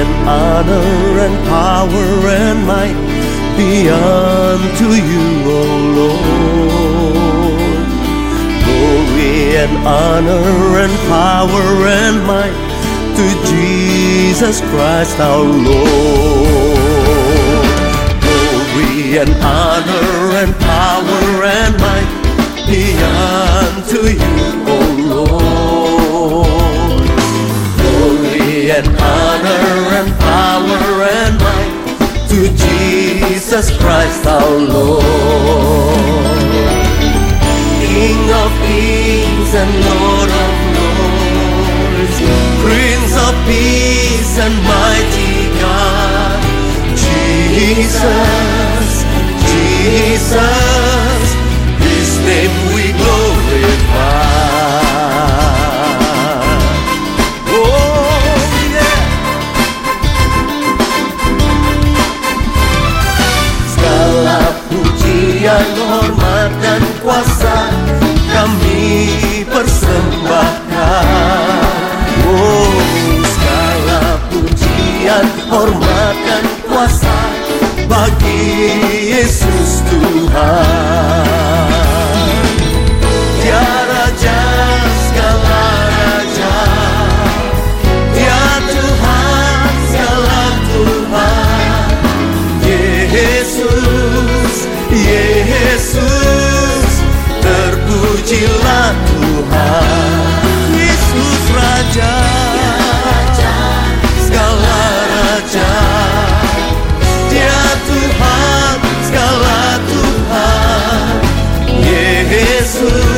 and honor and power and might be unto you, O Lord. Glory and honor and power and might to Jesus Christ our Lord. Glory and honor Jesus Christ our Lord. King of kings and Lord of lords, Prince of peace and mighty God, Jesus, Jesus, hormat dan kuasa bagi Yesus Tuhan. food.